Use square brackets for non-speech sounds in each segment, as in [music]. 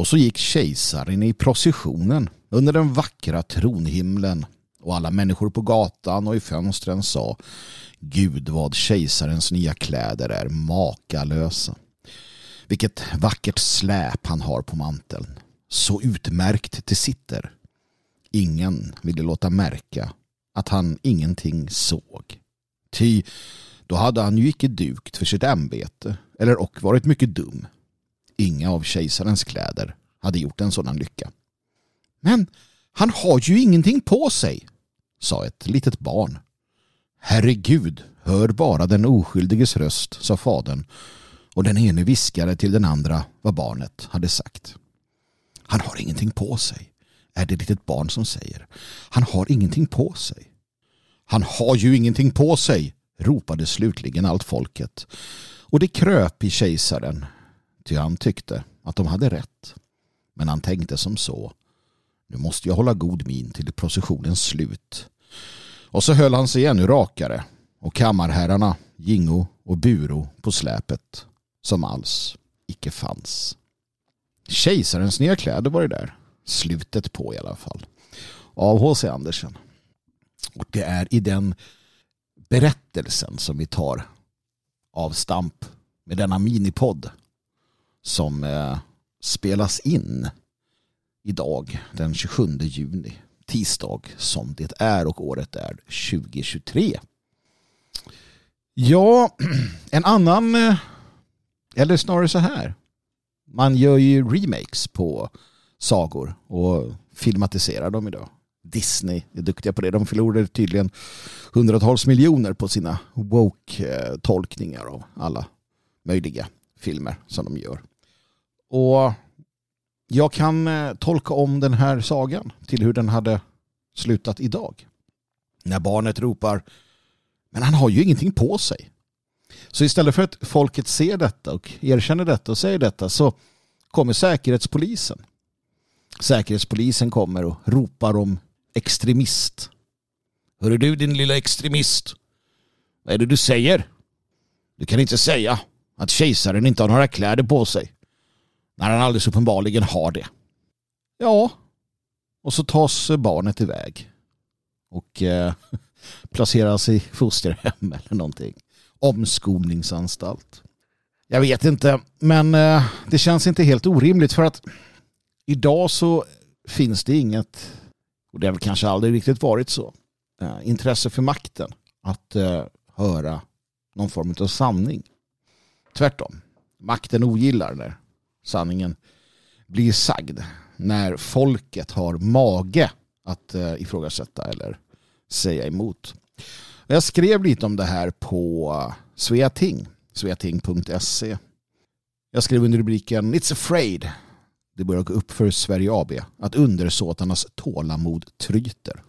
Och så gick kejsaren i processionen under den vackra tronhimlen och alla människor på gatan och i fönstren sa Gud vad kejsarens nya kläder är makalösa. Vilket vackert släp han har på manteln. Så utmärkt det sitter. Ingen ville låta märka att han ingenting såg. Ty då hade han ju icke dukt för sitt ämbete eller och varit mycket dum. Inga av kejsarens kläder hade gjort en sådan lycka. Men han har ju ingenting på sig, sa ett litet barn. Herregud, hör bara den oskyldiges röst, sa fadern och den ene viskade till den andra vad barnet hade sagt. Han har ingenting på sig, är det litet barn som säger. Han har ingenting på sig. Han har ju ingenting på sig, ropade slutligen allt folket. Och det kröp i kejsaren, ty han tyckte att de hade rätt. Men han tänkte som så. Nu måste jag hålla god min till processionens slut. Och så höll han sig ännu rakare och kammarherrarna, Gingo och Buro på släpet som alls icke fanns. Kejsarens nya kläder var det där. Slutet på i alla fall. Av H.C. Andersen. Och det är i den berättelsen som vi tar avstamp med denna minipodd som eh, spelas in idag den 27 juni tisdag som det är och året är 2023. Ja, [clears throat] en annan eh, eller snarare så här. Man gör ju remakes på sagor och filmatiserar dem idag. Disney är duktiga på det. De förlorade tydligen hundratals miljoner på sina woke-tolkningar eh, av alla möjliga filmer som de gör. Och jag kan eh, tolka om den här sagan till hur den hade slutat idag. När barnet ropar men han har ju ingenting på sig. Så istället för att folket ser detta och erkänner detta och säger detta så kommer säkerhetspolisen. Säkerhetspolisen kommer och ropar om extremist. Hör du din lilla extremist. Vad är det du säger? Du kan inte säga att kejsaren inte har några kläder på sig. När han alldeles uppenbarligen har det. Ja, och så tas barnet iväg. Och eh, [laughs] placeras i fosterhem eller någonting omskolningsanstalt. Jag vet inte, men eh, det känns inte helt orimligt för att idag så finns det inget, och det har väl kanske aldrig riktigt varit så, eh, intresse för makten att eh, höra någon form av sanning. Tvärtom, makten ogillar när sanningen blir sagd. När folket har mage att eh, ifrågasätta eller säga emot. Jag skrev lite om det här på Sveating, sveating.se. Jag skrev under rubriken It's afraid. Det börjar gå upp för Sverige AB att undersåtarnas tålamod tryter.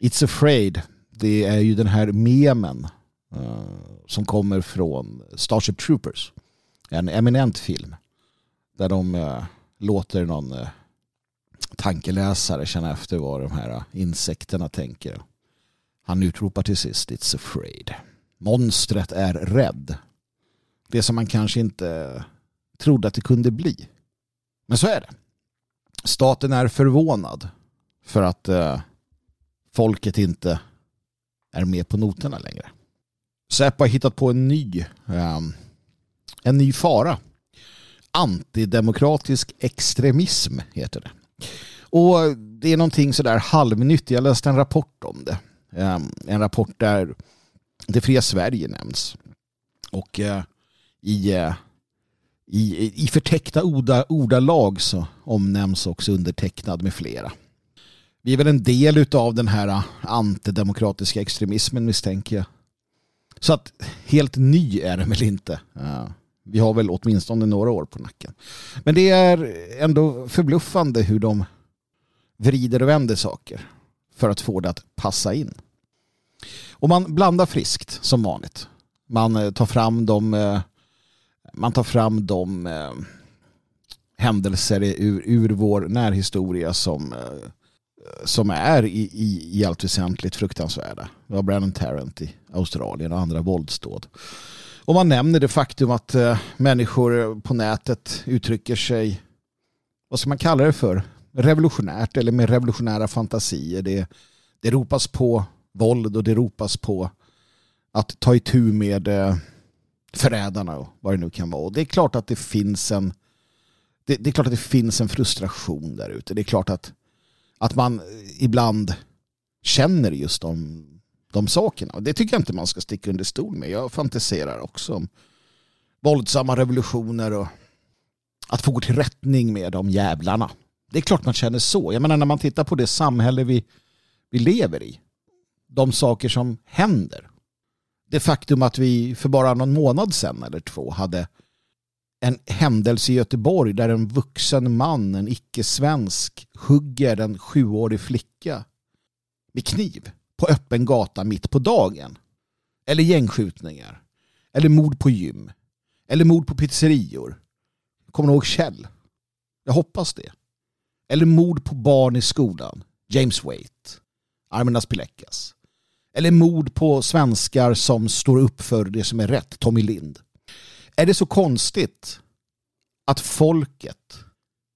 It's afraid. Det är ju den här memen uh, som kommer från Starship Troopers. En eminent film. Där de eh, låter någon eh, tankeläsare känna efter vad de här eh, insekterna tänker. Han utropar till sist It's afraid. Monstret är rädd. Det som man kanske inte trodde att det kunde bli. Men så är det. Staten är förvånad för att eh, folket inte är med på noterna längre. Säpo har hittat på en ny, eh, en ny fara. Antidemokratisk extremism heter det. Och det är någonting sådär halvnytt. Jag läste en rapport om det. Ehm, en rapport där det fria Sverige nämns. Och eh, i, eh, i, i förtäckta orda, ordalag så omnämns också undertecknad med flera. Vi är väl en del av den här antidemokratiska extremismen misstänker jag. Så att helt ny är den väl inte. Vi har väl åtminstone några år på nacken. Men det är ändå förbluffande hur de vrider och vänder saker för att få det att passa in. Och man blandar friskt som vanligt. Man eh, tar fram de, eh, man tar fram de eh, händelser ur, ur vår närhistoria som, som är i, i, i allt väsentligt fruktansvärda. Vi har Brandon Tarrant i Australien och andra våldsdåd. Och man nämner det faktum att eh, människor på nätet uttrycker sig vad ska man kalla det för, revolutionärt eller med revolutionära fantasier. Det, det ropas på våld och det ropas på att ta itu med eh, förrädarna och vad det nu kan vara. Och det är klart att det finns en det, det, är klart att det finns en frustration där ute. Det är klart att, att man ibland känner just de, de sakerna. Och det tycker jag inte man ska sticka under stol med. Jag fantiserar också om våldsamma revolutioner och att få gå till rättning med de jävlarna. Det är klart man känner så. Jag menar när man tittar på det samhälle vi, vi lever i. De saker som händer. Det faktum att vi för bara någon månad sedan eller två hade en händelse i Göteborg där en vuxen man, en icke-svensk, hugger en sjuårig flicka med kniv på öppen gata mitt på dagen. Eller gängskjutningar. Eller mord på gym. Eller mord på pizzerior. Kommer du ihåg Kjell? Jag hoppas det. Eller mord på barn i skolan. James Waite. Arminas Pilekas. Eller mord på svenskar som står upp för det som är rätt. Tommy Lind. Är det så konstigt att folket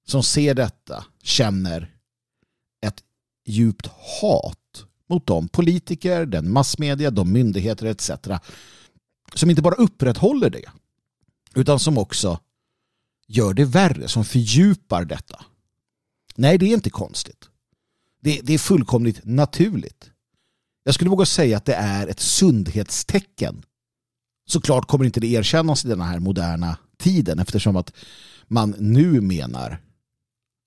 som ser detta känner ett djupt hat mot de politiker, den massmedia, de myndigheter etc. som inte bara upprätthåller det utan som också gör det värre, som fördjupar detta. Nej, det är inte konstigt. Det, det är fullkomligt naturligt. Jag skulle våga säga att det är ett sundhetstecken. Såklart kommer inte det erkännas i den här moderna tiden eftersom att man nu menar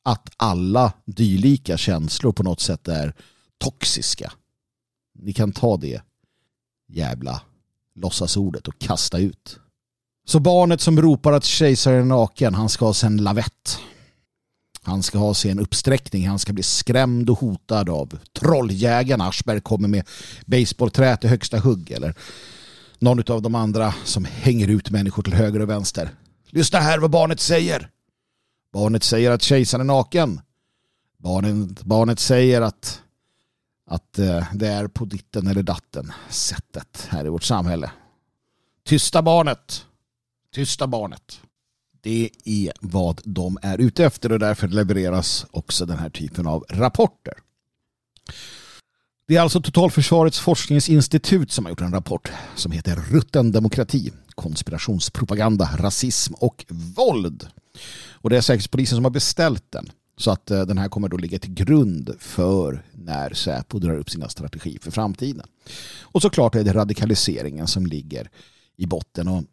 att alla dylika känslor på något sätt är toxiska. Ni kan ta det jävla låtsasordet och kasta ut. Så barnet som ropar att kejsaren är naken, han ska ha sig en lavett. Han ska ha sig en uppsträckning, han ska bli skrämd och hotad av trolljägarna. Aschberg kommer med baseballträ till högsta hugg eller någon av de andra som hänger ut människor till höger och vänster. Lyssna här vad barnet säger. Barnet säger att kejsaren är naken. Barnet, barnet säger att, att eh, det är på ditten eller datten sättet här i vårt samhälle. Tysta barnet. Tysta barnet. Det är vad de är ute efter och därför levereras också den här typen av rapporter. Det är alltså Totalförsvarets forskningsinstitut som har gjort en rapport som heter Rutten demokrati, konspirationspropaganda, rasism och våld. Och det är Säkerhetspolisen som har beställt den. Så att eh, den här kommer då ligga till grund för när Säpo drar upp sina strategi för framtiden. Och såklart är det radikaliseringen som ligger i botten. Och,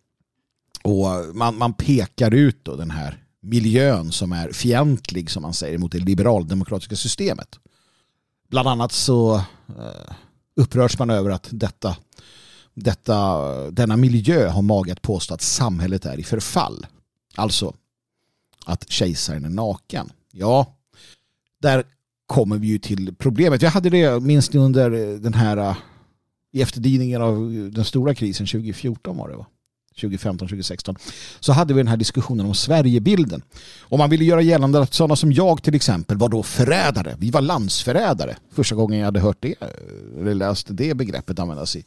och man, man pekar ut då den här miljön som är fientlig som man säger mot det liberaldemokratiska systemet. Bland annat så eh, upprörs man över att detta, detta, denna miljö har mage att påstå att samhället är i förfall. Alltså att kejsaren är naken. Ja, där kommer vi ju till problemet. Jag hade det minst under den här äh, i efterdyningen av den stora krisen 2014 var det va? 2015-2016 så hade vi den här diskussionen om Sverigebilden. Och man ville göra gällande att sådana som jag till exempel var då förrädare. Vi var landsförrädare. Första gången jag hade hört det äh, eller läst det begreppet användas i,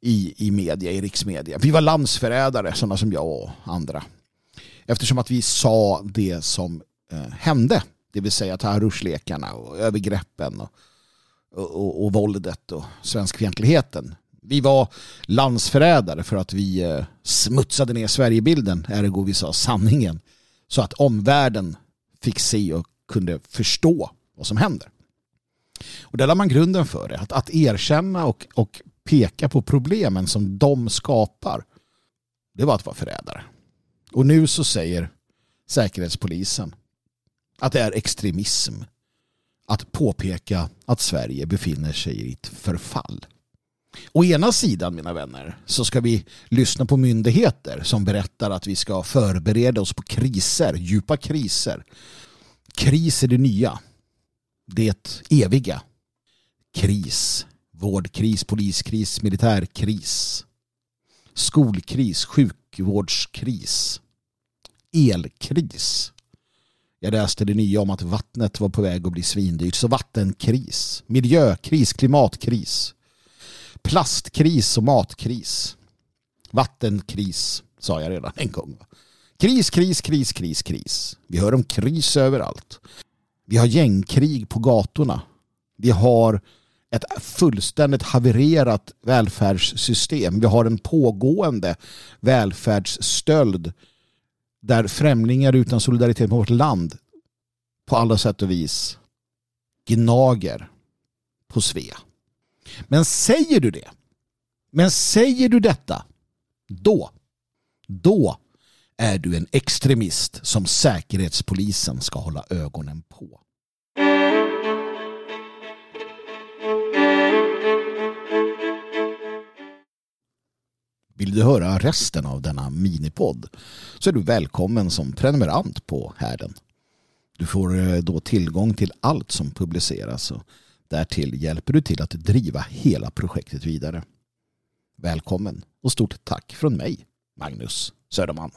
i, i media, i riksmedia. Vi var landsförrädare, sådana som jag och andra. Eftersom att vi sa det som Eh, hände. Det vill säga terrorlekarna och övergreppen och, och, och, och våldet och svenskfientligheten vi var landsförrädare för att vi eh, smutsade ner Sverigebilden, ergo vi sa sanningen. Så att omvärlden fick se och kunde förstå vad som händer. Och där la man grunden för det. Att, att erkänna och, och peka på problemen som de skapar. Det var att vara förrädare. Och nu så säger Säkerhetspolisen att det är extremism att påpeka att Sverige befinner sig i ett förfall. Å ena sidan, mina vänner, så ska vi lyssna på myndigheter som berättar att vi ska förbereda oss på kriser, djupa kriser. Kris är det nya. Det eviga. Kris. Vårdkris, poliskris, militärkris. Skolkris, sjukvårdskris. Elkris. Jag läste det nya om att vattnet var på väg att bli svindyrt. Så vattenkris, miljökris, klimatkris plastkris och matkris. Vattenkris sa jag redan en gång. Kris, kris, kris, kris, kris. Vi hör om kris överallt. Vi har gängkrig på gatorna. Vi har ett fullständigt havererat välfärdssystem. Vi har en pågående välfärdsstöld där främlingar utan solidaritet med vårt land på alla sätt och vis gnager på Svea. Men säger du det, men säger du detta, då, då är du en extremist som Säkerhetspolisen ska hålla ögonen på. Vill du höra resten av denna minipodd så är du välkommen som prenumerant på härden. Du får eh, då tillgång till allt som publiceras och därtill hjälper du till att driva hela projektet vidare. Välkommen och stort tack från mig, Magnus Söderman.